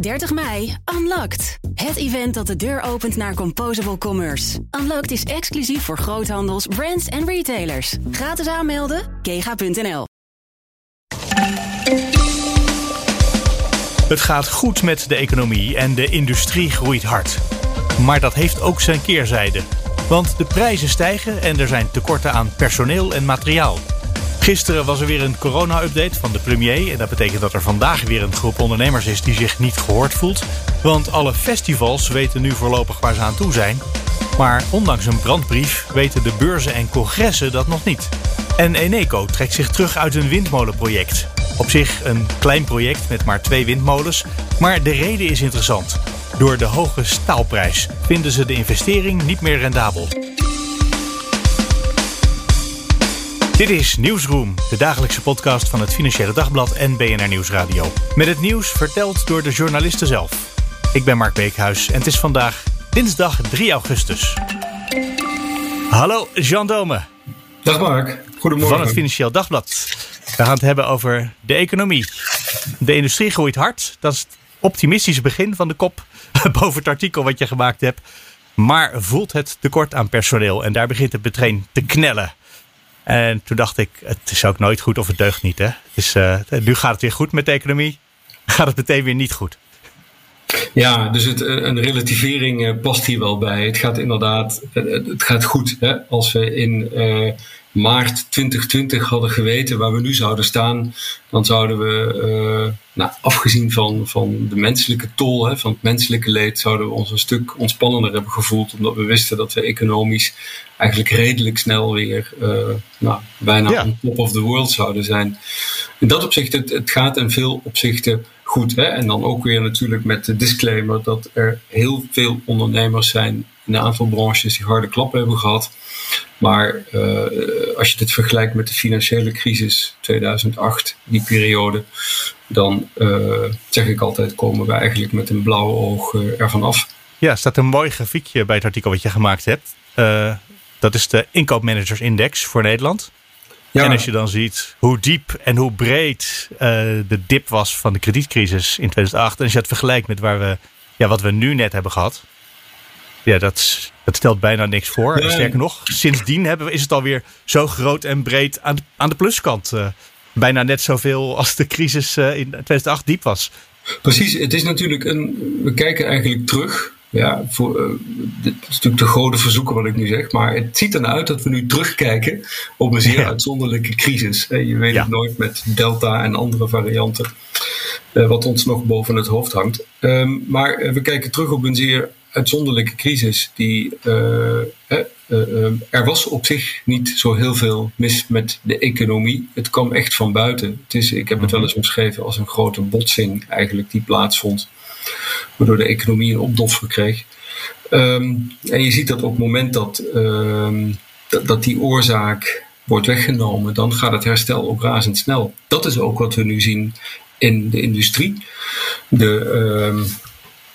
30 mei, Unlocked. Het event dat de deur opent naar Composable Commerce. Unlocked is exclusief voor groothandels, brands en retailers. Gratis aanmelden, kega.nl. Het gaat goed met de economie en de industrie groeit hard. Maar dat heeft ook zijn keerzijde. Want de prijzen stijgen en er zijn tekorten aan personeel en materiaal. Gisteren was er weer een corona-update van de premier. En dat betekent dat er vandaag weer een groep ondernemers is die zich niet gehoord voelt. Want alle festivals weten nu voorlopig waar ze aan toe zijn. Maar ondanks een brandbrief weten de beurzen en congressen dat nog niet. En Eneco trekt zich terug uit een windmolenproject. Op zich een klein project met maar twee windmolens. Maar de reden is interessant. Door de hoge staalprijs vinden ze de investering niet meer rendabel. Dit is Nieuwsroom, de dagelijkse podcast van het Financiële Dagblad en BNR Nieuwsradio. Met het nieuws verteld door de journalisten zelf. Ik ben Mark Beekhuis en het is vandaag dinsdag 3 augustus. Hallo Jean Dome. Dag Mark, goedemorgen. Van het Financieel Dagblad. We gaan het hebben over de economie. De industrie groeit hard. Dat is het optimistische begin van de kop boven het artikel wat je gemaakt hebt. Maar voelt het tekort aan personeel en daar begint het meteen te knellen. En toen dacht ik, het is ook nooit goed of het deugt niet. Hè? Dus, nu gaat het weer goed met de economie. Gaat het meteen weer niet goed. Ja, dus het, een relativering past hier wel bij. Het gaat inderdaad, het gaat goed. Hè? Als we in maart 2020 hadden geweten waar we nu zouden staan, dan zouden we, nou, afgezien van, van de menselijke tol, hè, van het menselijke leed, zouden we ons een stuk ontspannender hebben gevoeld, omdat we wisten dat we economisch eigenlijk redelijk snel weer uh, nou, bijna ja. on top of the world zouden zijn. In dat opzicht, het, het gaat in veel opzichten goed. Hè? En dan ook weer natuurlijk met de disclaimer dat er heel veel ondernemers zijn in een aantal branches die harde klappen hebben gehad. Maar uh, als je dit vergelijkt met de financiële crisis 2008, die periode, dan uh, zeg ik altijd komen we eigenlijk met een blauw oog ervan af. Ja, staat een mooi grafiekje bij het artikel wat je gemaakt hebt. dat is de inkoopmanagersindex voor Nederland. Ja. En als je dan ziet hoe diep en hoe breed uh, de dip was van de kredietcrisis in 2008. En als je het vergelijkt met waar we, ja, wat we nu net hebben gehad. Ja, dat, dat stelt bijna niks voor. En sterker nog, sindsdien hebben we, is het alweer zo groot en breed aan, aan de pluskant. Uh, bijna net zoveel als de crisis uh, in 2008 diep was. Precies, het is natuurlijk een. We kijken eigenlijk terug ja, voor, uh, dit is natuurlijk de grote verzoeken wat ik nu zeg, maar het ziet ernaar uit dat we nu terugkijken op een zeer ja. uitzonderlijke crisis. Je weet ja. het nooit met Delta en andere varianten, uh, wat ons nog boven het hoofd hangt. Um, maar we kijken terug op een zeer uitzonderlijke crisis. Die, er was op zich niet zo heel veel mis met de economie. Het kwam echt van buiten. Het is, ik heb het wel eens omschreven als een grote botsing eigenlijk die plaatsvond waardoor de economie een opdoffer kreeg. Um, en je ziet dat op het moment dat, um, dat, dat, die oorzaak wordt weggenomen, dan gaat het herstel ook razendsnel. Dat is ook wat we nu zien in de industrie. De, um,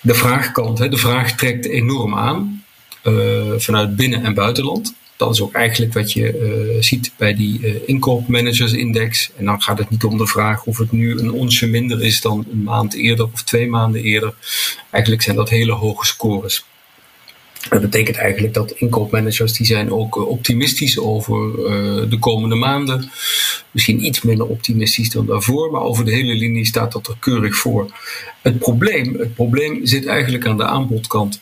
de vraagkant, hè, de vraag trekt enorm aan vanuit binnen- en buitenland. Dat is ook eigenlijk wat je uh, ziet bij die uh, inkoopmanagersindex. En dan gaat het niet om de vraag of het nu een onsje minder is dan een maand eerder of twee maanden eerder. Eigenlijk zijn dat hele hoge scores. Dat betekent eigenlijk dat inkoopmanagers die zijn ook optimistisch over de komende maanden. Misschien iets minder optimistisch dan daarvoor, maar over de hele linie staat dat er keurig voor. Het probleem, het probleem zit eigenlijk aan de aanbodkant.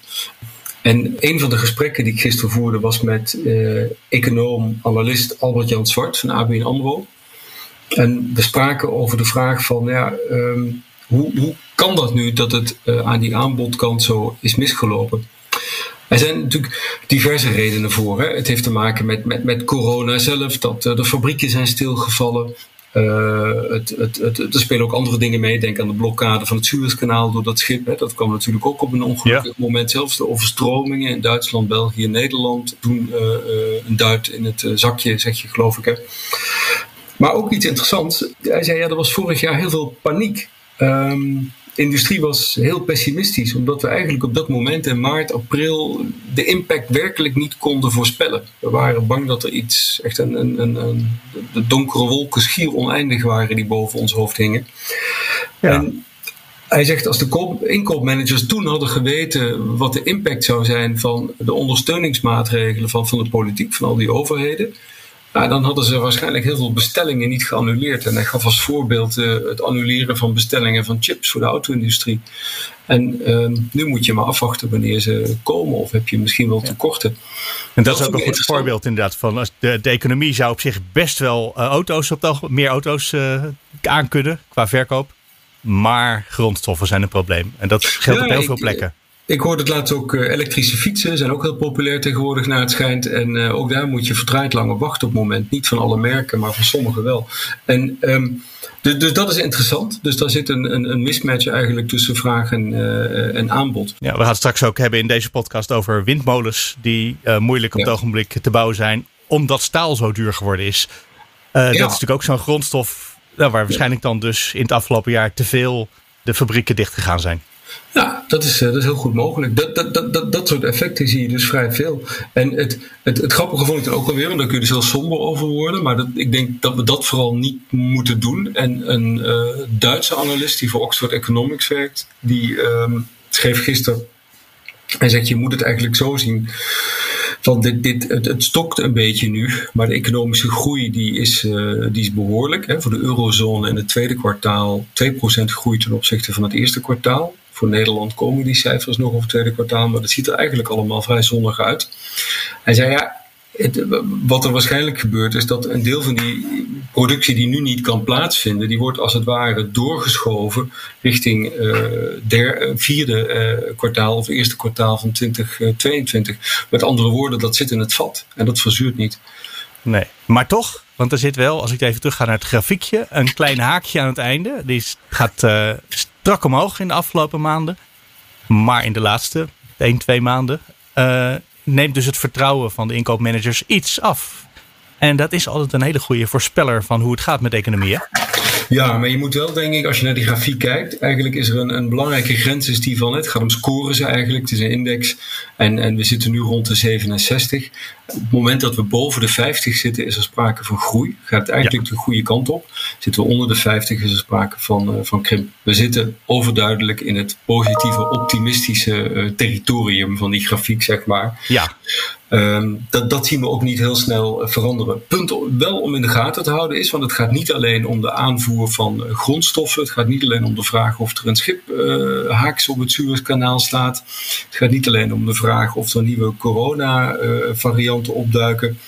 En een van de gesprekken die ik gisteren voerde was met uh, econoom, analist Albert Jan Zwart van ABN AMRO. En we spraken over de vraag van, ja, um, hoe, hoe kan dat nu dat het uh, aan die aanbodkant zo is misgelopen? Er zijn natuurlijk diverse redenen voor. Hè. Het heeft te maken met, met, met corona zelf, dat uh, de fabrieken zijn stilgevallen. Uh, het, het, het, er spelen ook andere dingen mee. Denk aan de blokkade van het Suezkanaal door dat schip. Hè. Dat kwam natuurlijk ook op een ongelukkig ja. moment. Zelfs de overstromingen in Duitsland, België, Nederland. Toen uh, een duit in het zakje, zeg je geloof ik. Hè. Maar ook iets interessants. Hij zei, ja, er was vorig jaar heel veel paniek. Um, de industrie was heel pessimistisch, omdat we eigenlijk op dat moment in maart, april de impact werkelijk niet konden voorspellen. We waren bang dat er iets, echt een, een, een, een de donkere wolken schier oneindig waren die boven ons hoofd hingen. Ja. En hij zegt als de inkoopmanagers toen hadden geweten wat de impact zou zijn van de ondersteuningsmaatregelen van, van de politiek, van al die overheden. Nou, dan hadden ze waarschijnlijk heel veel bestellingen niet geannuleerd. En hij gaf als voorbeeld uh, het annuleren van bestellingen van chips voor de auto-industrie. En uh, nu moet je maar afwachten wanneer ze komen, of heb je misschien wel tekorten. En dat, is ook een goed voorbeeld inderdaad. Van als de, de economie zou op zich best wel uh, auto's op de, meer auto's uh, aankunnen qua verkoop. Maar grondstoffen zijn een probleem. En dat geldt ja, op heel veel plekken. Ik hoorde het laatst ook, uh, elektrische fietsen zijn ook heel populair tegenwoordig naar het schijnt. En uh, ook daar moet je verdraaid lang op wachten op het moment. Niet van alle merken, maar van sommige wel. En um, dus, dus dat is interessant. Dus daar zit een, een, een mismatch eigenlijk tussen vraag en, uh, en aanbod. Ja, we gaan het straks ook hebben in deze podcast over windmolens die moeilijk op ja. het ogenblik te bouwen zijn. Omdat staal zo duur geworden is. Ja. Dat is natuurlijk ook zo'n grondstof nou, waar waarschijnlijk dan dus in het afgelopen jaar te veel de fabrieken dicht gegaan zijn. Ja, dat is, dat is heel goed mogelijk. Dat, dat, dat, dat, dat soort effecten zie je dus vrij veel. En het, het, het grappige vond ik dan ook alweer, want daar kun je dus heel somber over worden. Maar dat, ik denk dat we dat vooral niet moeten doen. En een uh, Duitse analist die voor Oxford Economics werkt, die um, schreef gisteren. Hij zegt: Je moet het eigenlijk zo zien van dit, dit, het, stokt een beetje nu, maar de economische groei die is, uh, die is behoorlijk. Hè. Voor de eurozone in het tweede kwartaal 2% groei ten opzichte van het eerste kwartaal. Voor Nederland komen die cijfers nog over het tweede kwartaal, maar dat ziet er eigenlijk allemaal vrij zonnig uit. Hij zei ja, het, wat er waarschijnlijk gebeurt is dat een deel van die productie die nu niet kan plaatsvinden, die wordt als het ware doorgeschoven richting uh, der, vierde uh, kwartaal of eerste kwartaal van 2022. Met andere woorden, dat zit in het vat en dat verzuurt niet. Nee, maar toch, want er zit wel, als ik even terug ga naar het grafiekje, een klein haakje aan het einde. Die gaat uh, strak omhoog in de afgelopen maanden. Maar in de laatste 1, 2 maanden neemt dus het vertrouwen van de inkoopmanagers iets af. En dat is altijd een hele goede voorspeller van hoe het gaat met de economie. Ja, maar je moet wel, denk ik, als je naar die grafiek kijkt, eigenlijk is er een, een belangrijke grens is die van het gaat om scoren ze eigenlijk. Het is een index en, en we zitten nu rond de 67. Op het moment dat we boven de 50 zitten, is er sprake van groei. Gaat eigenlijk ja. de goede kant op. Zitten we onder de 50, is er sprake van, uh, van krimp. We zitten overduidelijk in het positieve, optimistische uh, territorium van die grafiek, zeg maar. Ja. Um, dat, dat zien we ook niet heel snel veranderen. Punt wel om in de gaten te houden is, want het gaat niet alleen om de aanvoer van grondstoffen. Het gaat niet alleen om de vraag of er een schip uh, haaks op het Suezkanaal staat. Het gaat niet alleen om de vraag of er nieuwe corona-varianten opduiken.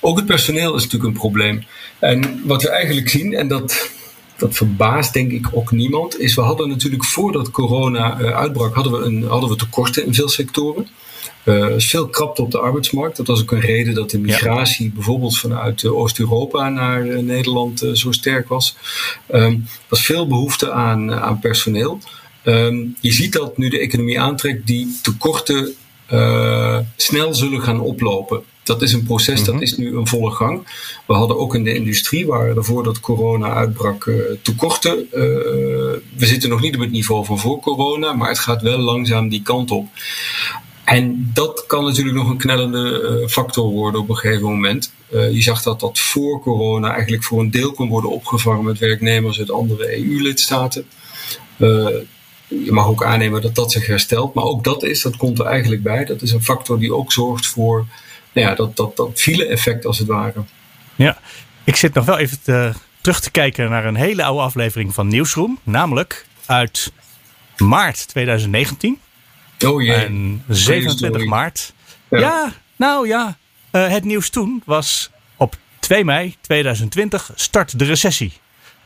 Ook het personeel is natuurlijk een probleem. En wat we eigenlijk zien, en dat, dat verbaast denk ik ook niemand, is we hadden natuurlijk voordat corona uitbrak, hadden we, een, hadden we tekorten in veel sectoren. Uh, veel krapte op de arbeidsmarkt. Dat was ook een reden dat de migratie ja. bijvoorbeeld vanuit uh, Oost-Europa naar uh, Nederland zo sterk was. Er um, was veel behoefte aan, aan personeel. Um, je ziet dat nu de economie aantrekt, die tekorten snel zullen gaan oplopen. Dat is een proces, dat is nu een volle gang. We hadden ook in de industrie, waar er voordat corona uitbrak, tekorten. we zitten nog niet op het niveau van voor corona, maar het gaat wel langzaam die kant op. En dat kan natuurlijk nog een knellende uh, factor worden op een gegeven moment. Uh, je zag dat dat voor corona eigenlijk voor een deel kon worden opgevangen met werknemers uit andere EU-lidstaten. Uh, je mag ook aannemen dat dat zich herstelt, maar ook dat is, dat komt er eigenlijk bij. Dat is een factor die ook zorgt voor nou ja, dat, dat, dat file-effect als het ware. Ja, ik zit nog wel even te, terug te kijken naar een hele oude aflevering van Nieuwsroom, namelijk uit maart 2019. Oh jee. En 27 maart. Ja. ja. nou ja. Uh, het nieuws toen was op 2 mei 2020 start de recessie.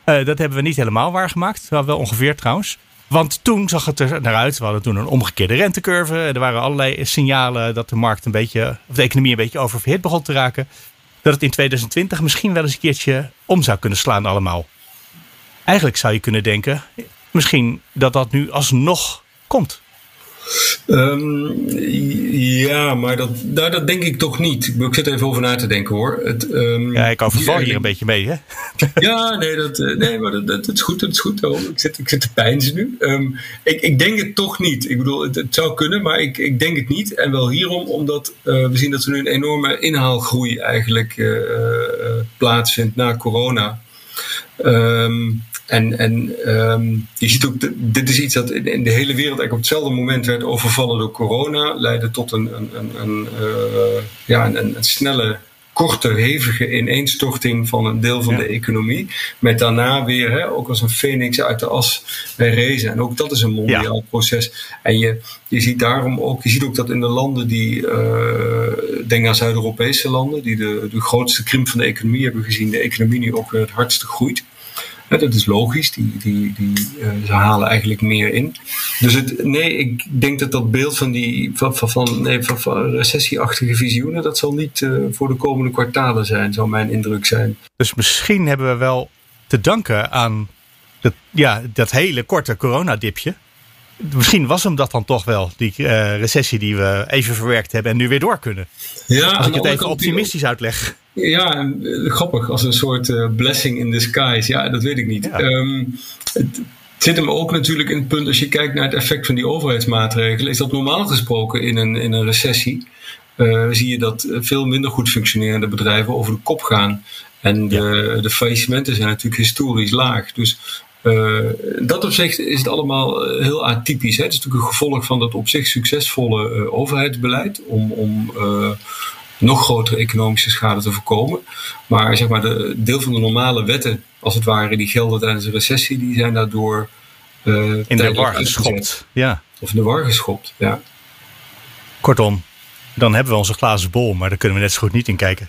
Uh, dat hebben we niet helemaal waargemaakt. Wel, wel ongeveer trouwens. Want toen zag het er naar uit. We hadden toen een omgekeerde rentecurve. Er waren allerlei signalen dat de markt een beetje, of de economie een beetje oververhit begon te raken. Dat het in 2020 misschien wel eens een keertje om zou kunnen slaan allemaal. Eigenlijk zou je kunnen denken, misschien dat dat nu alsnog komt. Um, ja, maar dat, nou, dat denk ik toch niet. Ik zit even over na te denken hoor. Het, um, ja, ik overval hier een beetje mee, hè? ja, nee, dat, eh, nee maar dat, dat, dat, is goed. Dat is goed. Ik, zit, ik zit te pijnzen nu. Um, ik, ik denk het toch niet. Ik bedoel, het, het, zou kunnen, maar ik, ik denk het niet. En wel hierom, omdat uh, we zien dat er nu een enorme inhaalgroei eigenlijk uh, plaatsvindt na corona. Um, en en ehm, je ziet ook, dit is iets dat in de hele wereld eigenlijk op hetzelfde moment werd overvallen door corona. Leidde tot een, een, een, een ja, een, een snelle korte, hevige ineenstorting van een deel van de economie. Met daarna weer, hè, ook als een phoenix uit de as rezen. En ook dat is een mondiaal proces. En je, je ziet daarom ook, je ziet ook dat in de landen die, uh, denk aan Zuid-Europese landen, die de, de grootste krimp van de economie hebben gezien, de economie nu ook weer het hardste groeit dat is logisch, die, die, die, uh, ze halen eigenlijk meer in. Dus het, nee, ik denk dat dat beeld van die van, van, nee, van, recessieachtige visioenen, dat zal niet uh, voor de komende kwartalen zijn, zou mijn indruk zijn. Dus misschien hebben we wel te danken aan ja, dat hele korte coronadipje. Misschien was hem dat dan toch wel, die uh, recessie die we even verwerkt hebben en nu weer door kunnen. Ja, Als ik het even optimistisch uitleg. Ja, grappig, als een soort uh, blessing in disguise. Ja, dat weet ik niet. Um, het, zit hem ook natuurlijk in het punt, als je kijkt naar het effect van die overheidsmaatregelen, is dat normaal gesproken in een, in een recessie, uh, zie je dat veel minder goed functionerende bedrijven over de kop gaan. En de, de faillissementen zijn natuurlijk historisch laag. Dus uh, dat opzicht is het allemaal heel atypisch. Hè? Het is natuurlijk een gevolg van dat op zich succesvolle uh, overheidsbeleid om, om uh, nog grotere economische schade te voorkomen. Maar zeg maar, de deel van de normale wetten, als het ware, die gelden tijdens een recessie, die zijn daardoor in de war geschopt. Ja. Of in de war geschopt, ja. Kortom, dan hebben we onze glazen bol, maar daar kunnen we net zo goed niet in kijken.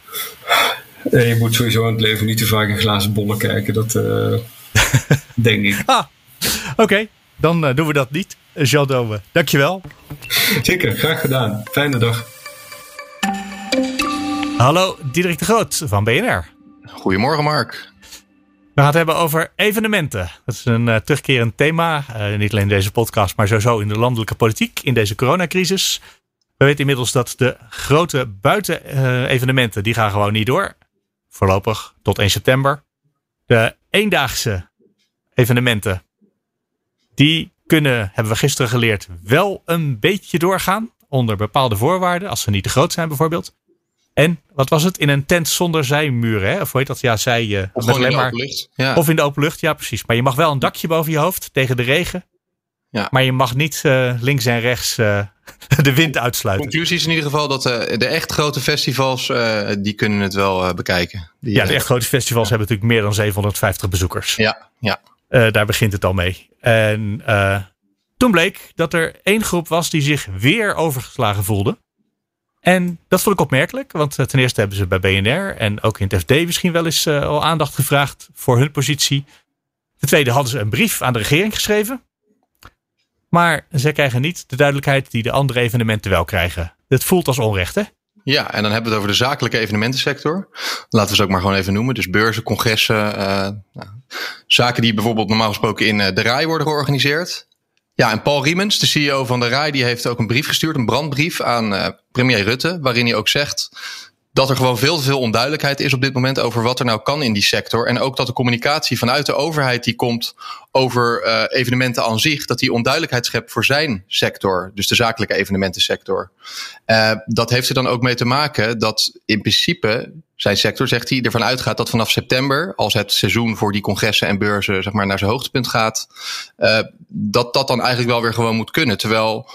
Je moet sowieso aan het leven niet te vaak in glazen bollen kijken. Dat denk ik. Ah, oké. Dan uh, doen we dat niet. Jean Dome, dankjewel. Zeker, graag gedaan. Fijne dag. Hallo, Diederik de Groot van BNR. Goedemorgen, Mark. We gaan het hebben over evenementen. Dat is een uh, terugkerend thema. Uh, niet alleen in deze podcast, maar sowieso in de landelijke politiek in deze coronacrisis. We weten inmiddels dat de grote buitenevenementen, uh, die gaan gewoon niet door. Voorlopig tot 1 september. De eendaagse evenementen, die kunnen, hebben we gisteren geleerd, wel een beetje doorgaan. Onder bepaalde voorwaarden, als ze niet te groot zijn bijvoorbeeld. En wat was het? In een tent zonder zijmuren, hè? Of hoe heet dat? Ja, zij. Uh, of in de open lucht. Ja. Of in de open lucht, ja, precies. Maar je mag wel een dakje boven je hoofd tegen de regen. Ja. Maar je mag niet uh, links en rechts uh, de wind uitsluiten. Conclusie is in ieder geval dat uh, de echt grote festivals, die kunnen het wel bekijken. Die, ja, de echt grote festivals hebben natuurlijk meer dan 750 bezoekers. Ja, ja. daar begint het al mee. En toen bleek dat er één groep was die zich weer overgeslagen voelde. En dat vond ik opmerkelijk, want eh, ten eerste hebben ze bij BNR en ook in het FD misschien wel eens uh, al aandacht gevraagd voor hun positie. Ten tweede hadden ze een brief aan de regering geschreven. Maar ze krijgen niet de duidelijkheid die de andere evenementen wel krijgen. Het voelt als onrecht, hè? Ja, en dan hebben we het over de zakelijke evenementensector. Laten we ze ook maar gewoon even noemen. Dus beurzen, congressen, uh, nou, zaken die bijvoorbeeld normaal gesproken in de RAI worden georganiseerd. Ja, en Paul Riemens, de CEO van de RAI, die heeft ook een brief gestuurd, een brandbrief aan uh, premier Rutte, waarin hij ook zegt dat er gewoon veel te veel onduidelijkheid is op dit moment over wat er nou kan in die sector. En ook dat de communicatie vanuit de overheid die komt over uh, evenementen aan zich, dat die onduidelijkheid schept voor zijn sector, dus de zakelijke evenementensector. Uh, dat heeft er dan ook mee te maken dat in principe zijn sector, zegt hij, ervan uitgaat dat vanaf september, als het seizoen voor die congressen en beurzen zeg maar, naar zijn hoogtepunt gaat, uh, dat dat dan eigenlijk wel weer gewoon moet kunnen. Terwijl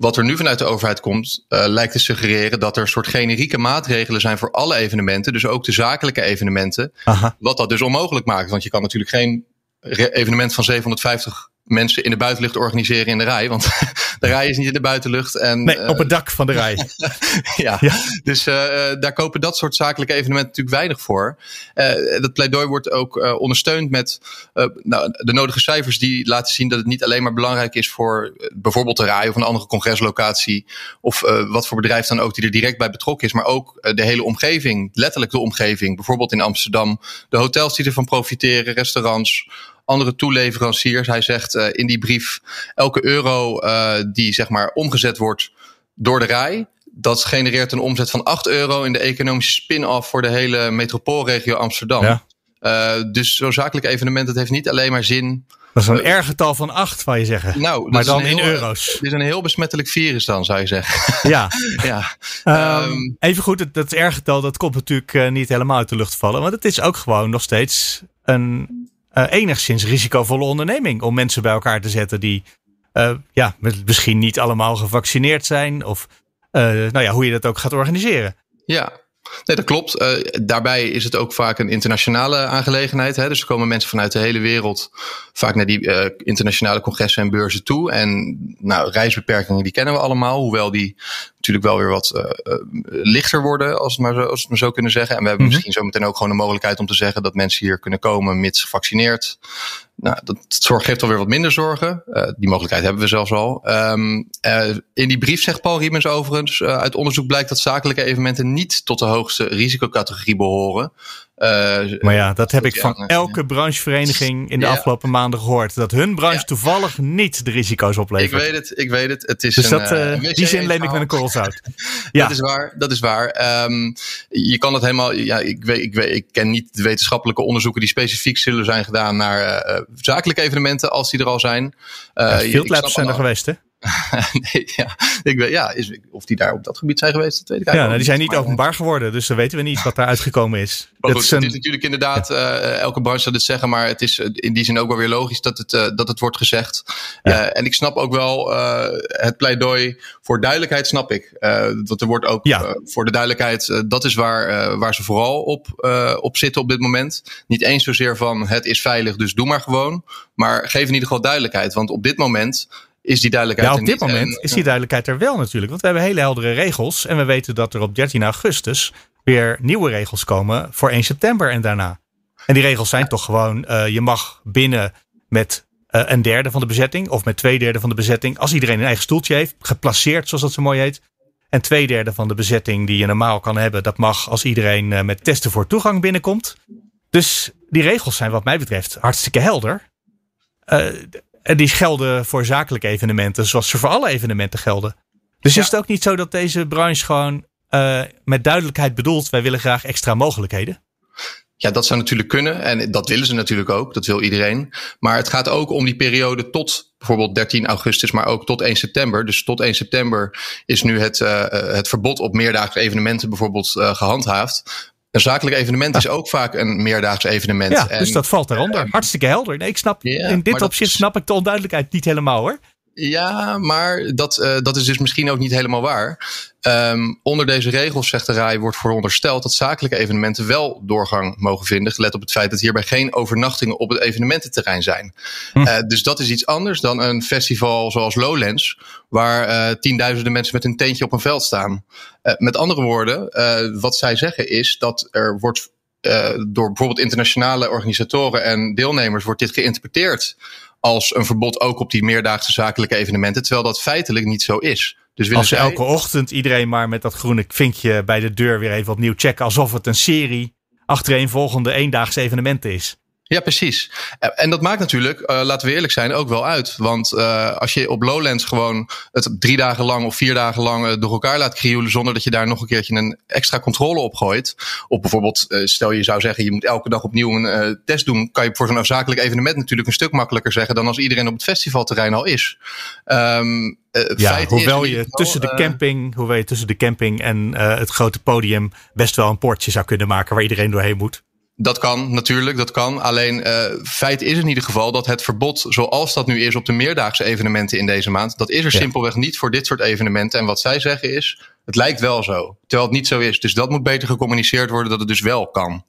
wat er nu vanuit de overheid komt, uh, lijkt te suggereren dat er een soort generieke maatregelen zijn voor alle evenementen, dus ook de zakelijke evenementen. Aha. Wat dat dus onmogelijk maakt. Want je kan natuurlijk geen evenement van 750 mensen in de buitenlucht organiseren in de rij. Want de rij is niet in de buitenlucht. En, nee, op het dak van de rij. ja, ja, dus uh, daar kopen dat soort zakelijke evenementen natuurlijk weinig voor. Uh, dat pleidooi wordt ook uh, ondersteund met nou, de nodige cijfers die laten zien dat het niet alleen maar belangrijk is voor bijvoorbeeld de rij of een andere congreslocatie. Of wat voor bedrijf dan ook die er direct bij betrokken is. Maar ook de hele omgeving, letterlijk de omgeving. Bijvoorbeeld in Amsterdam, de hotels die ervan profiteren, restaurants andere toeleveranciers. Hij zegt uh, in die brief: elke euro uh, die zeg maar omgezet wordt door de rij. Dat genereert een omzet van 8 euro in de economische spin-off voor de hele metropoolregio Amsterdam. Ja. Uh, dus zo'n zakelijk evenement, het heeft niet alleen maar zin. Dat is een erg getal van 8, zou je zeggen. Nou, maar dan in euro's. Dit is een heel besmettelijk virus dan, zou je zeggen. Ja. ja. Um, even goed, dat, dat ergetal dat komt natuurlijk niet helemaal uit de lucht vallen. Want het is ook gewoon nog steeds een enigszins risicovolle onderneming om mensen bij elkaar te zetten die ja, misschien niet allemaal gevaccineerd zijn. Of nou ja, hoe je dat ook gaat organiseren. Ja, Nee, dat klopt. Uh, daarbij is het ook vaak een internationale aangelegenheid. Hè? Dus er komen mensen vanuit de hele wereld vaak naar die uh, internationale congressen en beurzen toe. En nou, reisbeperkingen die kennen we allemaal, hoewel die natuurlijk wel weer wat uh, lichter worden, als, het maar zo, als we het maar zo kunnen zeggen. En we hebben mm -hmm. misschien zometeen ook gewoon de mogelijkheid om te zeggen dat mensen hier kunnen komen mits gevaccineerd. Nou, dat zorg geeft alweer wat minder zorgen. Uh, die mogelijkheid hebben we zelfs al. Um, uh, in die brief zegt Paul Riemens overigens, uh, uit onderzoek blijkt dat zakelijke evenementen niet tot de hoogste risicocategorie behoren. Uh, maar ja, dat heb ik van elke branchevereniging in de ja. afgelopen maanden gehoord. Dat hun branche toevallig niet de risico's oplevert. Ik weet het, ik weet het. het is dus een, dat, uh, die zin neem ik met een korrelzout. ja. Dat is waar, dat is waar. Um, je kan het helemaal, ja, ik, weet, ik, weet, ik ken niet de wetenschappelijke onderzoeken die specifiek zullen zijn gedaan naar zakelijke evenementen, als die er al zijn. Uh, Field labs zijn er geweest, hè? nee, ja, ik weet, ja is, of die daar op dat gebied zijn geweest, dat weet ik Ja, nou, die zijn niet openbaar geworden, dus dan weten we niet wat daar uitgekomen is. Maar goed, is, een... het is natuurlijk inderdaad, ja. uh, elke branche zal het zeggen, maar het is in die zin ook wel weer logisch dat het, uh, dat het wordt gezegd. Ja. Uh, en ik snap ook wel het pleidooi voor duidelijkheid, snap ik. want er wordt ook ja. voor de duidelijkheid, dat is waar, waar ze vooral op, op zitten op dit moment. Niet eens zozeer van het is veilig, dus doe maar gewoon. Maar geef in ieder geval duidelijkheid, want op dit moment is die duidelijkheid ja, op dit moment en, is die duidelijkheid er wel natuurlijk. Want we hebben hele heldere regels. En we weten dat er op 13 augustus weer nieuwe regels komen voor 1 september en daarna. En die regels zijn ja. toch gewoon, uh, je mag binnen met uh, een derde van de bezetting of met twee derde van de bezetting, als iedereen een eigen stoeltje heeft, geplaceerd zoals dat zo mooi heet. En twee derde van de bezetting die je normaal kan hebben, dat mag als iedereen uh, met testen voor toegang binnenkomt. Dus die regels zijn wat mij betreft hartstikke helder. En die gelden voor zakelijke evenementen, zoals ze voor alle evenementen gelden. Dus ja. is het ook niet zo dat deze branche gewoon uh, met duidelijkheid bedoelt: wij willen graag extra mogelijkheden? Ja, dat zou natuurlijk kunnen. En dat willen ze natuurlijk ook. Dat wil iedereen. Maar het gaat ook om die periode tot bijvoorbeeld 13 augustus, maar ook tot 1 september. Dus tot 1 september is nu het, uh, het verbod op meerdaagse evenementen bijvoorbeeld uh, gehandhaafd. Een zakelijk evenement is ook vaak een meerdaags evenement. Ja, en, dus dat valt daaronder. Uh, Hartstikke helder. Nee, ik snap, ja, in dit opzicht snap ik de onduidelijkheid niet helemaal hoor. Ja, maar dat, uh, dat is dus misschien ook niet helemaal waar. Um, onder deze regels, zegt de RAI, wordt verondersteld dat zakelijke evenementen wel doorgang mogen vinden. Gelet op het feit dat hierbij geen overnachtingen op het evenemententerrein zijn. Hm. Uh, dus dat is iets anders dan een festival zoals Lowlands, waar uh, tienduizenden mensen met een tentje op een veld staan. met andere woorden, wat zij zeggen is dat er wordt door bijvoorbeeld internationale organisatoren en deelnemers wordt dit geïnterpreteerd als een verbod ook op die meerdaagse zakelijke evenementen, terwijl dat feitelijk niet zo is. Dus als zij... elke ochtend iedereen maar met dat groene vinkje bij de deur weer even opnieuw checken, alsof het een serie achtereenvolgende eendaagse evenementen is. Ja, precies. En dat maakt natuurlijk, uh, laten we eerlijk zijn, ook wel uit. Want uh, als je op Lowlands gewoon het drie dagen lang of vier dagen lang uh, door elkaar laat krioelen zonder dat je daar nog een keertje een extra controle op gooit. Of bijvoorbeeld, stel je zou zeggen, je moet elke dag opnieuw een test doen, kan je voor zo'n afzakelijk evenement natuurlijk een stuk makkelijker zeggen dan als iedereen op het festivalterrein al is. Um, ja, hoewel je tussen de camping, hoewel je tussen de camping en het grote podium best wel een poortje zou kunnen maken waar iedereen doorheen moet. Dat kan natuurlijk, dat kan. Alleen uh, feit is in ieder geval dat het verbod, zoals dat nu is op de meerdaagse evenementen in deze maand, dat is er ja. simpelweg niet voor dit soort evenementen. En wat zij zeggen is, het lijkt wel zo, terwijl het niet zo is. Dus dat moet beter gecommuniceerd worden dat het dus wel kan.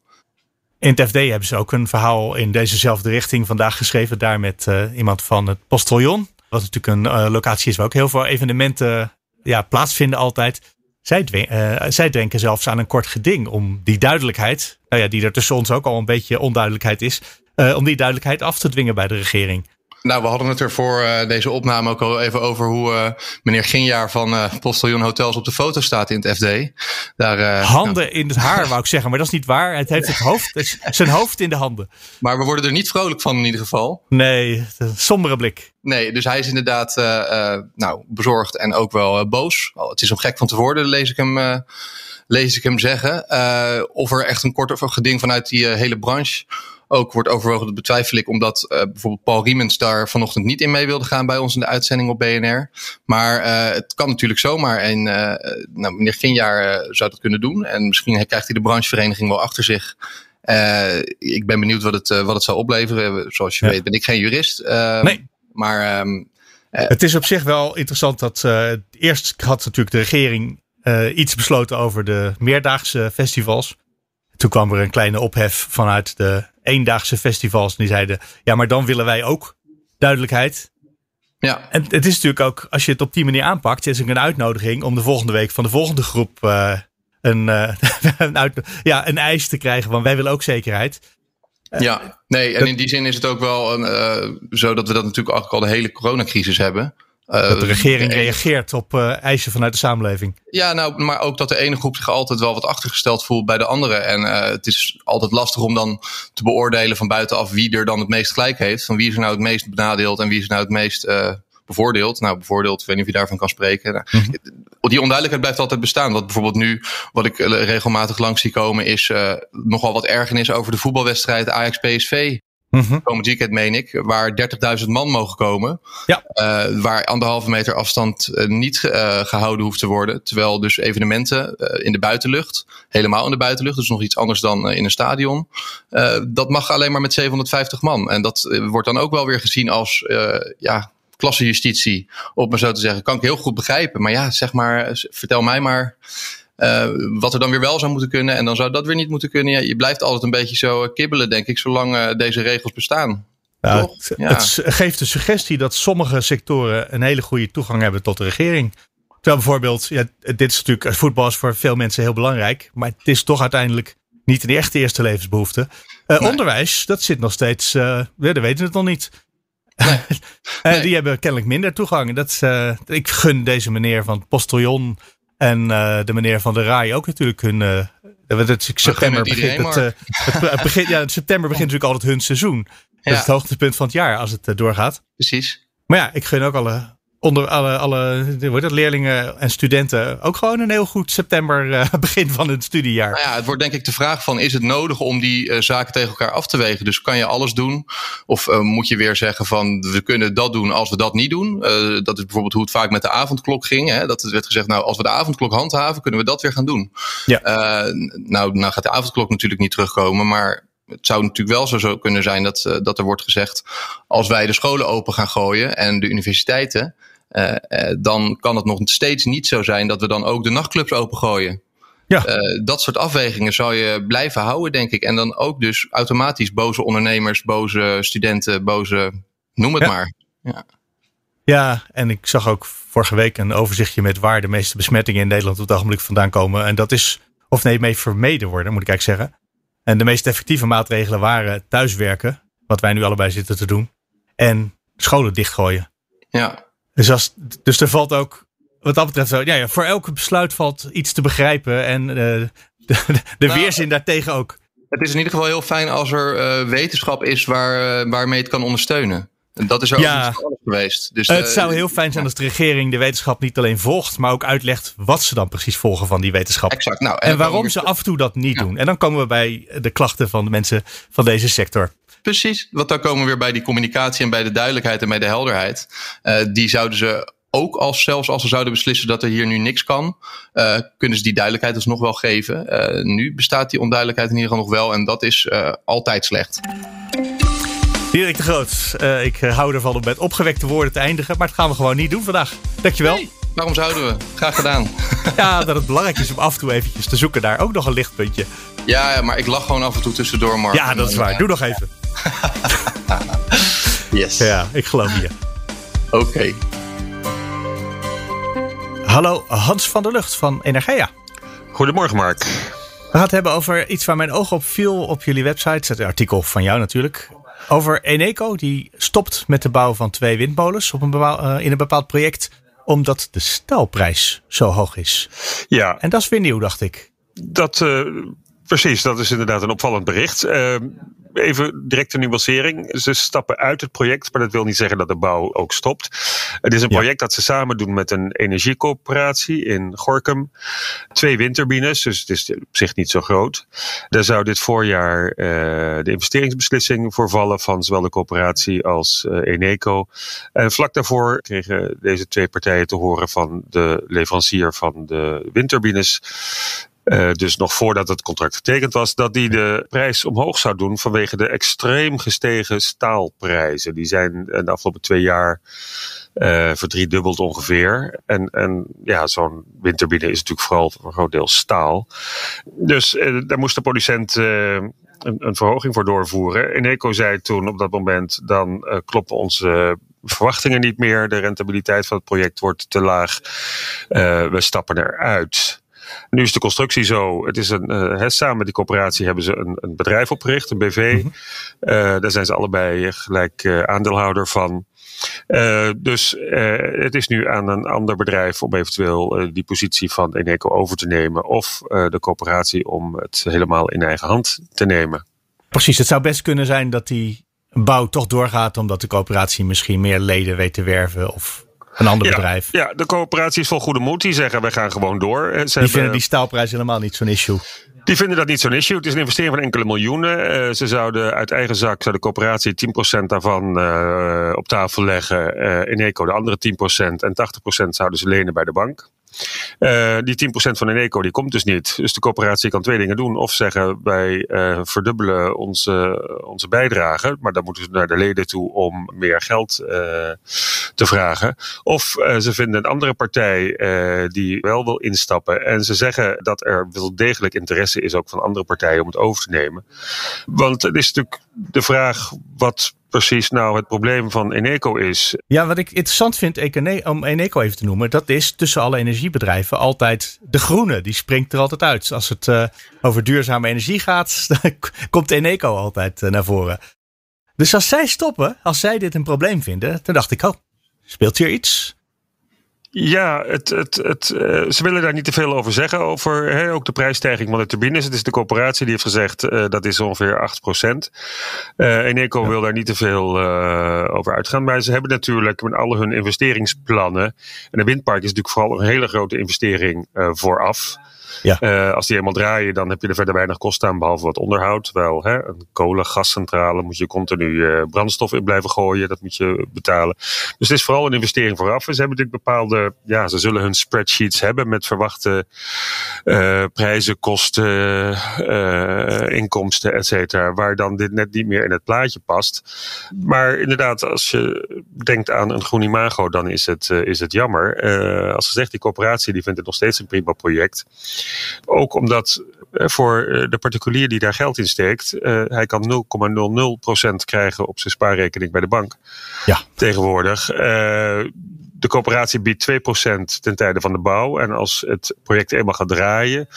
In het FD hebben ze ook een verhaal in dezezelfde richting vandaag geschreven, daar met uh, iemand van het Postillon. Wat natuurlijk een uh, locatie is waar ook heel veel evenementen ja, plaatsvinden altijd. Zij, uh, zij denken zelfs aan een kort geding om die duidelijkheid, nou ja, die er tussen ons ook al een beetje onduidelijkheid is, uh, om die duidelijkheid af te dwingen bij de regering. Nou, we hadden het er voor uh, deze opname ook al even over hoe uh, meneer Ginjaar van uh, Hotels op de foto staat in het FD. Daar, handen nou. in het haar, wou ik zeggen, maar dat is niet waar. Het heeft het hoofd, zijn hoofd in de handen. Maar we worden er niet vrolijk van in ieder geval. Nee, een sombere blik. Nee, dus hij is inderdaad nou, bezorgd en ook wel boos. Oh, het is om gek van te worden, lees ik hem, lees ik hem zeggen. of er echt een kort geding vanuit die hele branche ook wordt overwogen, dat betwijfel ik, omdat uh, bijvoorbeeld Paul Riemens daar vanochtend niet in mee wilde gaan bij ons in de uitzending op BNR. Maar uh, het kan natuurlijk zomaar. En uh, nou, meneer Ginjaar zou dat kunnen doen. En misschien krijgt hij de branchevereniging wel achter zich. ik ben benieuwd wat het, wat het zal opleveren. Zoals je weet ben ik geen jurist. Nee. Maar ehm, het is op zich wel interessant dat eerst had natuurlijk de regering iets besloten over de meerdaagse festivals. Toen kwam er een kleine ophef vanuit de eendaagse festivals. Die zeiden, ja, maar dan willen wij ook duidelijkheid. Ja. En het is natuurlijk ook, als je het op die manier aanpakt, is het een uitnodiging om de volgende week van de volgende groep uh, een, uh, een, uit, ja, een eis te krijgen van wij willen ook zekerheid. Ja, nee, en in die zin is het ook wel een, uh, zo dat we dat natuurlijk al de hele coronacrisis hebben. Dat de regering reageert op uh, eisen vanuit de samenleving. Ja, nou, maar ook dat de ene groep zich altijd wel wat achtergesteld voelt bij de andere. En uh, het is altijd lastig om dan te beoordelen van buitenaf wie er dan het meest gelijk heeft. Van wie is er nou het meest benadeeld en wie is er nou het meest uh, bevoordeeld. Nou, bevoordeeld, ik weet niet of je daarvan kan spreken. Nou, mm -hmm. Die onduidelijkheid blijft altijd bestaan. Wat bijvoorbeeld nu, wat ik regelmatig langs zie komen, is nogal wat ergernis over de voetbalwedstrijd Ajax-PSV. Mm-hmm. Komend weekend meen ik, waar 30.000 man mogen komen. Ja. Uh, waar anderhalve meter afstand uh, niet uh, gehouden hoeft te worden. Terwijl dus evenementen in de buitenlucht, helemaal in de buitenlucht, dus nog iets anders dan in een stadion. dat mag alleen maar met 750 man. En dat wordt dan ook wel weer gezien als ja, klassenjustitie, op maar zo te zeggen. Kan ik heel goed begrijpen. Maar ja, zeg maar, vertel mij maar. Uh, wat er dan weer wel zou moeten kunnen en dan zou dat weer niet moeten kunnen. Ja, je blijft altijd een beetje zo kibbelen, denk ik, zolang uh, deze regels bestaan. Het, ja. het, geeft de suggestie dat sommige sectoren een hele goede toegang hebben tot de regering. Terwijl bijvoorbeeld, ja, dit is natuurlijk, voetbal is voor veel mensen heel belangrijk, maar het is toch uiteindelijk niet de echte eerste levensbehoefte. Uh, nee. Onderwijs, dat zit nog steeds, we weten het nog niet. Nee. nee. Die hebben kennelijk minder toegang. Dat, ik gun deze meneer van Postillon en uh, de meneer van der Rai ook natuurlijk hun. Het, september begint het, uh, het, het begint, ja, september begint natuurlijk altijd hun seizoen. Dat ja. is het hoogtepunt van het jaar als het doorgaat. Precies. Maar ja, ik gun ook alle onder alle, alle wordt het, leerlingen en studenten ook gewoon een heel goed september uh, begin van het studiejaar. Nou ja, het wordt denk ik de vraag van is het nodig om die uh, zaken tegen elkaar af te wegen? Dus kan je alles doen? Of uh, moet je weer zeggen van we kunnen dat doen als we dat niet doen? dat is bijvoorbeeld hoe het vaak met de avondklok ging. Hè? Dat het werd gezegd nou als we de avondklok handhaven kunnen we dat weer gaan doen. Ja. nou, nou gaat de avondklok natuurlijk niet terugkomen, maar het zou natuurlijk wel zo, zo kunnen zijn dat, dat er wordt gezegd: als wij de scholen open gaan gooien en de universiteiten, dan kan het nog steeds niet zo zijn dat we dan ook de nachtclubs opengooien. Ja. dat soort afwegingen zou je blijven houden, denk ik. En dan ook dus automatisch boze ondernemers, boze studenten, boze. noem het ja. maar. Ja. Ja, en ik zag ook vorige week een overzichtje met waar de meeste besmettingen in Nederland op het ogenblik vandaan komen. En dat is, of nee, mee vermeden worden, moet ik eigenlijk zeggen. En de meest effectieve maatregelen waren thuiswerken, wat wij nu allebei zitten te doen, en scholen dichtgooien. Ja. Dus, als, dus er valt ook, wat dat betreft, zo, ja, ja, voor elk besluit valt iets te begrijpen en uh, de, de, nou, weerzin daartegen ook. Het is in ieder geval heel fijn als er uh, wetenschap is waar, uh, waarmee het kan ondersteunen. En dat is ook ja, niet alles geweest. Dus, het zou heel fijn zijn als de regering de wetenschap niet alleen volgt, maar ook uitlegt wat ze dan precies volgen van die wetenschap. Exact. Nou, en, en waarom ze af en toe dat niet ja. doen. En dan komen we bij de klachten van de mensen van deze sector. Precies, want dan komen we weer bij die communicatie en bij de duidelijkheid en bij de helderheid. Uh, die zouden ze ook als zelfs als ze zouden beslissen dat er hier nu niks kan, uh, kunnen ze die duidelijkheid dus nog wel geven. Uh, nu bestaat die onduidelijkheid in ieder geval nog wel en dat is uh, altijd slecht. Dirk de Groot, ik hou ervan om met opgewekte woorden te eindigen, maar dat gaan we gewoon niet doen vandaag. Dankjewel. Nee, waarom zouden we? Graag gedaan. ja, dat het belangrijk is om af en toe eventjes te zoeken naar ook nog een lichtpuntje. Ja, ja maar ik lach gewoon af en toe tussendoor, Mark. Ja, dat is waar. Doe nog even. yes. Ja, ik geloof je. Oké. Okay. Hallo, Hans van der Lucht van Energia. Goedemorgen, Mark. We gaan het hebben over iets waar mijn oog op viel op jullie website. Het artikel van jou natuurlijk. Over Eneco, die stopt met de bouw van twee windmolens op een uh, in een bepaald project. Omdat de staalprijs zo hoog is. Ja. En dat is weer nieuw, dacht ik. Dat, uh, precies, dat is inderdaad een opvallend bericht. Uh, even direct een nuancering. Ze stappen uit het project, maar dat wil niet zeggen dat de bouw ook stopt. Het is een project ja. dat ze samen doen met een energiecoöperatie in Gorkum. Twee windturbines, dus het is op zich niet zo groot. Daar zou dit voorjaar uh, de investeringsbeslissing voor vallen van zowel de coöperatie als uh, Eneco. En vlak daarvoor kregen deze twee partijen te horen van de leverancier van de windturbines Uh, dus nog voordat het contract getekend was, dat die de prijs omhoog zou doen vanwege de extreem gestegen staalprijzen. Die zijn de afgelopen twee jaar uh, verdriedubbeld ongeveer. En, en ja, zo'n windturbine is natuurlijk vooral voor een groot deel staal. Dus daar moest de producent een, een, verhoging voor doorvoeren. Eneco zei toen op dat moment, dan kloppen onze verwachtingen niet meer. De rentabiliteit van het project wordt te laag. we stappen eruit. Nu is de constructie zo. Het is een, uh, samen met die coöperatie hebben ze een, een bedrijf opgericht, een BV. Mm daar zijn ze allebei gelijk uh, aandeelhouder van. dus het is nu aan een ander bedrijf om eventueel die positie van Eneco over te nemen. Of de coöperatie om het helemaal in eigen hand te nemen. Precies, het zou best kunnen zijn dat die bouw toch doorgaat omdat de coöperatie misschien meer leden weet te werven of een ander bedrijf. Ja, de coöperatie is vol goede moed. Die zeggen, wij gaan gewoon door. Ze die vinden die staalprijs helemaal niet zo'n issue. Die vinden dat niet zo'n issue. Het is een investering van enkele miljoenen. Uh, ze zouden uit eigen zak, zou de coöperatie 10% daarvan uh, op tafel leggen. Uh, in Eco de andere 10% en 80% zouden ze lenen bij de bank. Uh, die 10% van Eneco die komt dus niet. Dus de coöperatie kan twee dingen doen. Of zeggen wij uh, verdubbelen onze, onze bijdrage. Maar dan moeten ze naar de leden toe om meer geld uh, te vragen. Of ze vinden een andere partij die wel wil instappen. En ze zeggen dat er wel degelijk interesse is ook van andere partijen om het over te nemen. Want het is natuurlijk de vraag wat precies nou het probleem van Eneco is. Ja, wat ik interessant vind om Eneco even te noemen, dat is tussen alle energiebedrijven altijd de groene. Die springt er altijd uit. Als het uh, over duurzame energie gaat, dan komt Eneco altijd uh, naar voren. Dus als zij stoppen, als zij dit een probleem vinden, dan dacht ik, oh, speelt hier iets? Ja, het, het, het, uh, ze willen daar niet te veel over zeggen. Over hè, ook de prijsstijging van de turbines. Het is de coöperatie die heeft gezegd uh, dat is ongeveer 8%. Uh, Eneco ja. wil daar niet te veel over uitgaan. Maar ze hebben natuurlijk met alle hun investeringsplannen. En een windpark is natuurlijk vooral een hele grote investering vooraf. Ja. Uh, als die eenmaal draaien, dan heb je er verder weinig kosten aan, behalve wat onderhoud. Wel, hè, een kolen, gascentrale moet je continu uh, brandstof in blijven gooien. Dat moet je betalen. Dus het is vooral een investering vooraf. En ze hebben natuurlijk bepaalde, ja, ze zullen hun spreadsheets hebben met verwachte uh, prijzen, kosten, inkomsten, et cetera. Waar dan dit net niet meer in het plaatje past. Maar inderdaad, als je denkt aan een groen imago, dan is het, is het jammer. als gezegd, die coöperatie die vindt het nog steeds een prima project. Ook omdat eh, voor eh, de particulier die daar geld in steekt, uh, hij kan 0,00% krijgen op zijn spaarrekening bij de bank. Ja. Tegenwoordig. Uh, de coöperatie biedt 2% ten tijde van de bouw. En als het project eenmaal gaat draaien,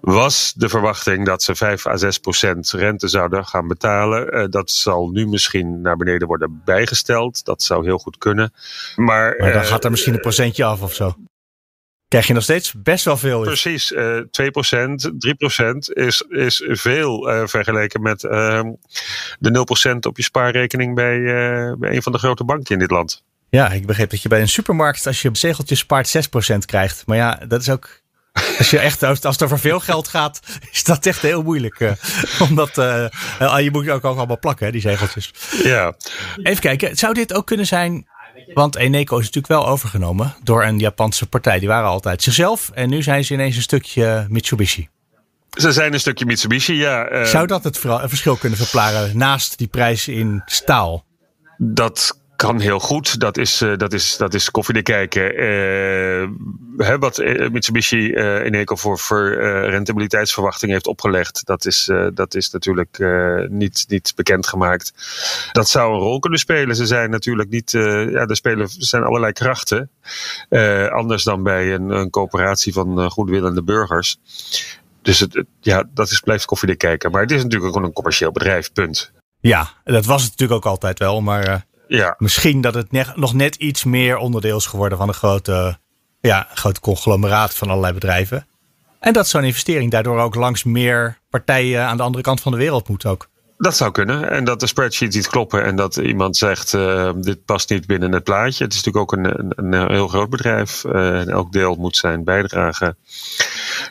was de verwachting dat ze 5 à 6 procent rente zouden gaan betalen. Uh, dat zal nu misschien naar beneden worden bijgesteld. Dat zou heel goed kunnen. Maar, maar dan uh, gaat er misschien een procentje af of zo krijg je nog steeds best wel veel. Precies, uh, 2%, 3% is, is veel uh, vergeleken met uh, de 0% op je spaarrekening bij, uh, bij een van de grote banken in dit land. Ja, ik begreep dat je bij een supermarkt, als je zegeltjes spaart, 6% krijgt. Maar ja, dat is ook. Als, je echt, als het over veel geld gaat, is dat echt heel moeilijk. Uh, omdat uh, je moet ook allemaal plakken, hè, die zegeltjes. Ja. Even kijken, zou dit ook kunnen zijn want Eneco is natuurlijk wel overgenomen door een Japanse partij. Die waren altijd zichzelf en nu zijn ze ineens een stukje Mitsubishi. Ze zijn een stukje Mitsubishi, ja. Uh, Zou dat het verschil kunnen verklaren naast die prijs in staal? Dat kan heel goed. Dat is, uh, dat is, dat is koffie kijken. Uh, hè, wat eh, Mitsubishi uh, in Eco voor, voor rentabiliteitsverwachting heeft opgelegd, dat is, dat is natuurlijk niet, niet bekendgemaakt. Dat zou een rol kunnen spelen. Ze zijn natuurlijk niet, ja, er spelen zijn allerlei krachten. anders dan bij een, een coöperatie van goedwillende burgers. Dus het, ja, dat is, blijft koffiedik kijken. Maar het is natuurlijk gewoon een commercieel bedrijf, punt. Ja, dat was het natuurlijk ook altijd wel. Maar ja. Misschien dat het ne nog net iets meer onderdeel is geworden van een grote, ja, grote conglomeraat van allerlei bedrijven. En dat zo'n investering daardoor ook langs meer partijen aan de andere kant van de wereld moet ook. Dat zou kunnen. En dat de spreadsheets niet kloppen en dat iemand zegt: uh, dit past niet binnen het plaatje. Het is natuurlijk ook een, een, een heel groot bedrijf. Uh, en elk deel moet zijn bijdrage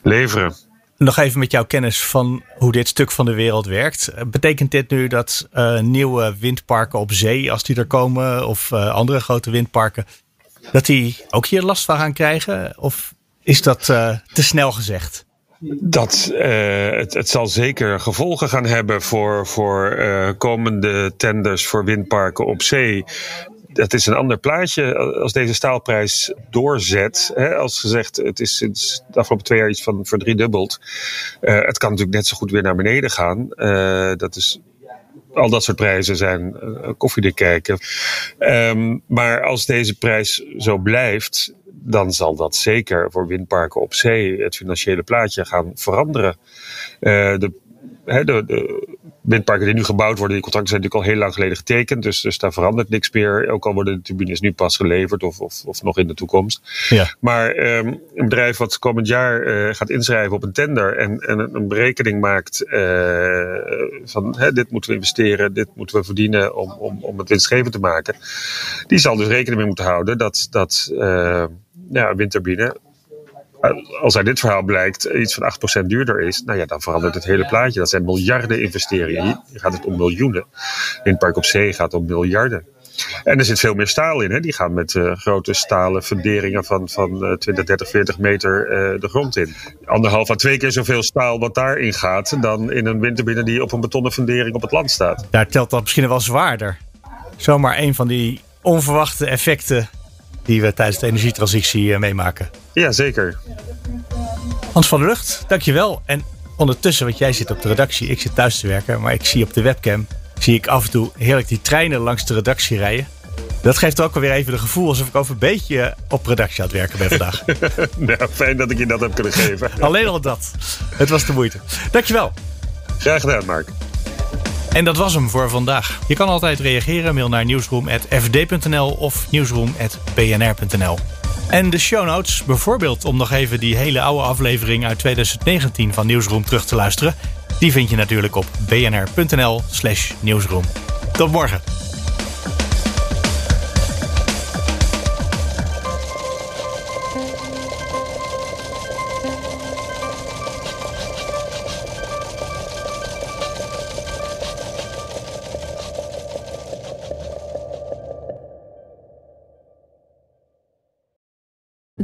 leveren. Nog even met jouw kennis van hoe dit stuk van de wereld werkt. Betekent dit nu dat uh, nieuwe windparken op zee, als die er komen, of uh, andere grote windparken, dat die ook hier last van gaan krijgen? Of is dat uh, te snel gezegd? dat het, het zal zeker gevolgen gaan hebben voor, voor komende tenders voor windparken op zee. Dat is een ander plaatje als deze staalprijs doorzet. Hè, als gezegd, het is sinds de afgelopen twee jaar iets van verdriedubbeld. Uh, het kan natuurlijk net zo goed weer naar beneden gaan. dat is al dat soort prijzen zijn uh, koffiedik kijken. Um, maar als deze prijs zo blijft, dan zal dat zeker voor windparken op zee het financiële plaatje gaan veranderen. De, he, de, windparken die nu gebouwd worden, die contracten zijn natuurlijk al heel lang geleden getekend. Dus, dus daar verandert niks meer. Ook al worden de turbines nu pas geleverd of, of, of nog in de toekomst. Ja. Maar um, een bedrijf wat komend jaar uh, gaat inschrijven op een tender en, en een berekening maakt uh, van hè, dit moeten we investeren, dit moeten we verdienen om, om, om het winstgevend te maken. Die zal dus rekening mee moeten houden dat, dat uh, ja, windturbine als uit dit verhaal blijkt iets van 8% duurder is, nou ja, dan verandert het hele plaatje. Dat zijn miljarden investeringen. Hier gaat het om miljoenen. In het park op zee gaat het om miljarden. En er zit veel meer staal in. Hè? Die gaan met uh, grote stalen funderingen van, van uh, 20, 30, 40 meter uh, de grond in. Anderhalf à twee keer zoveel staal wat daarin gaat dan in een windturbine die op een betonnen fundering op het land staat. Daar telt dat misschien wel zwaarder. Zomaar een van die onverwachte effecten die we tijdens de energietransitie uh, meemaken. Ja, zeker. Hans van der Lucht, dankjewel. En ondertussen, want jij zit op de redactie, ik zit thuis te werken, maar ik zie op de webcam, zie ik af en toe heerlijk die treinen langs de redactie rijden. Dat geeft ook alweer even de gevoel alsof ik over een beetje op redactie aan het werken ben vandaag. nou, fijn dat ik je dat heb kunnen geven. Alleen al dat. Het was de moeite. Dankjewel. Graag gedaan, Mark. En dat was hem voor vandaag. Je kan altijd reageren. Mail naar nieuwsroom.fd.nl of nieuwsroom.bnr.nl. En de show notes, bijvoorbeeld om nog even die hele oude aflevering uit 2019 van Nieuwsroom terug te luisteren, die vind je natuurlijk op bnr.nl/slash nieuwsroom. Tot morgen.